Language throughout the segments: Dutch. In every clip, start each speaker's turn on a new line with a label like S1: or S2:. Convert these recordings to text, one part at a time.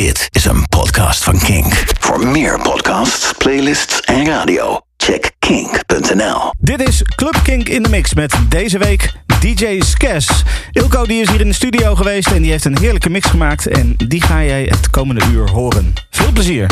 S1: Dit is een podcast van Kink. Voor meer podcasts, playlists en radio, check kink.nl.
S2: Dit is Club Kink in de Mix met deze week DJ Skes. Ilko die is hier in de studio geweest en die heeft een heerlijke mix gemaakt. En die ga jij het komende uur horen. Veel plezier.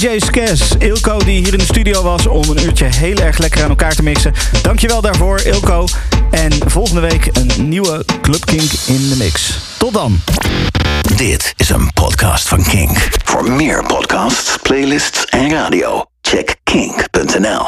S2: DJ Skes. Ilko die hier in de studio was om een uurtje heel erg lekker aan elkaar te mixen. Dankjewel daarvoor, Ilko. En volgende week een nieuwe Club Kink in de mix. Tot dan.
S1: Dit is een podcast van Kink. Voor meer podcasts, playlists en radio, check kink.nl.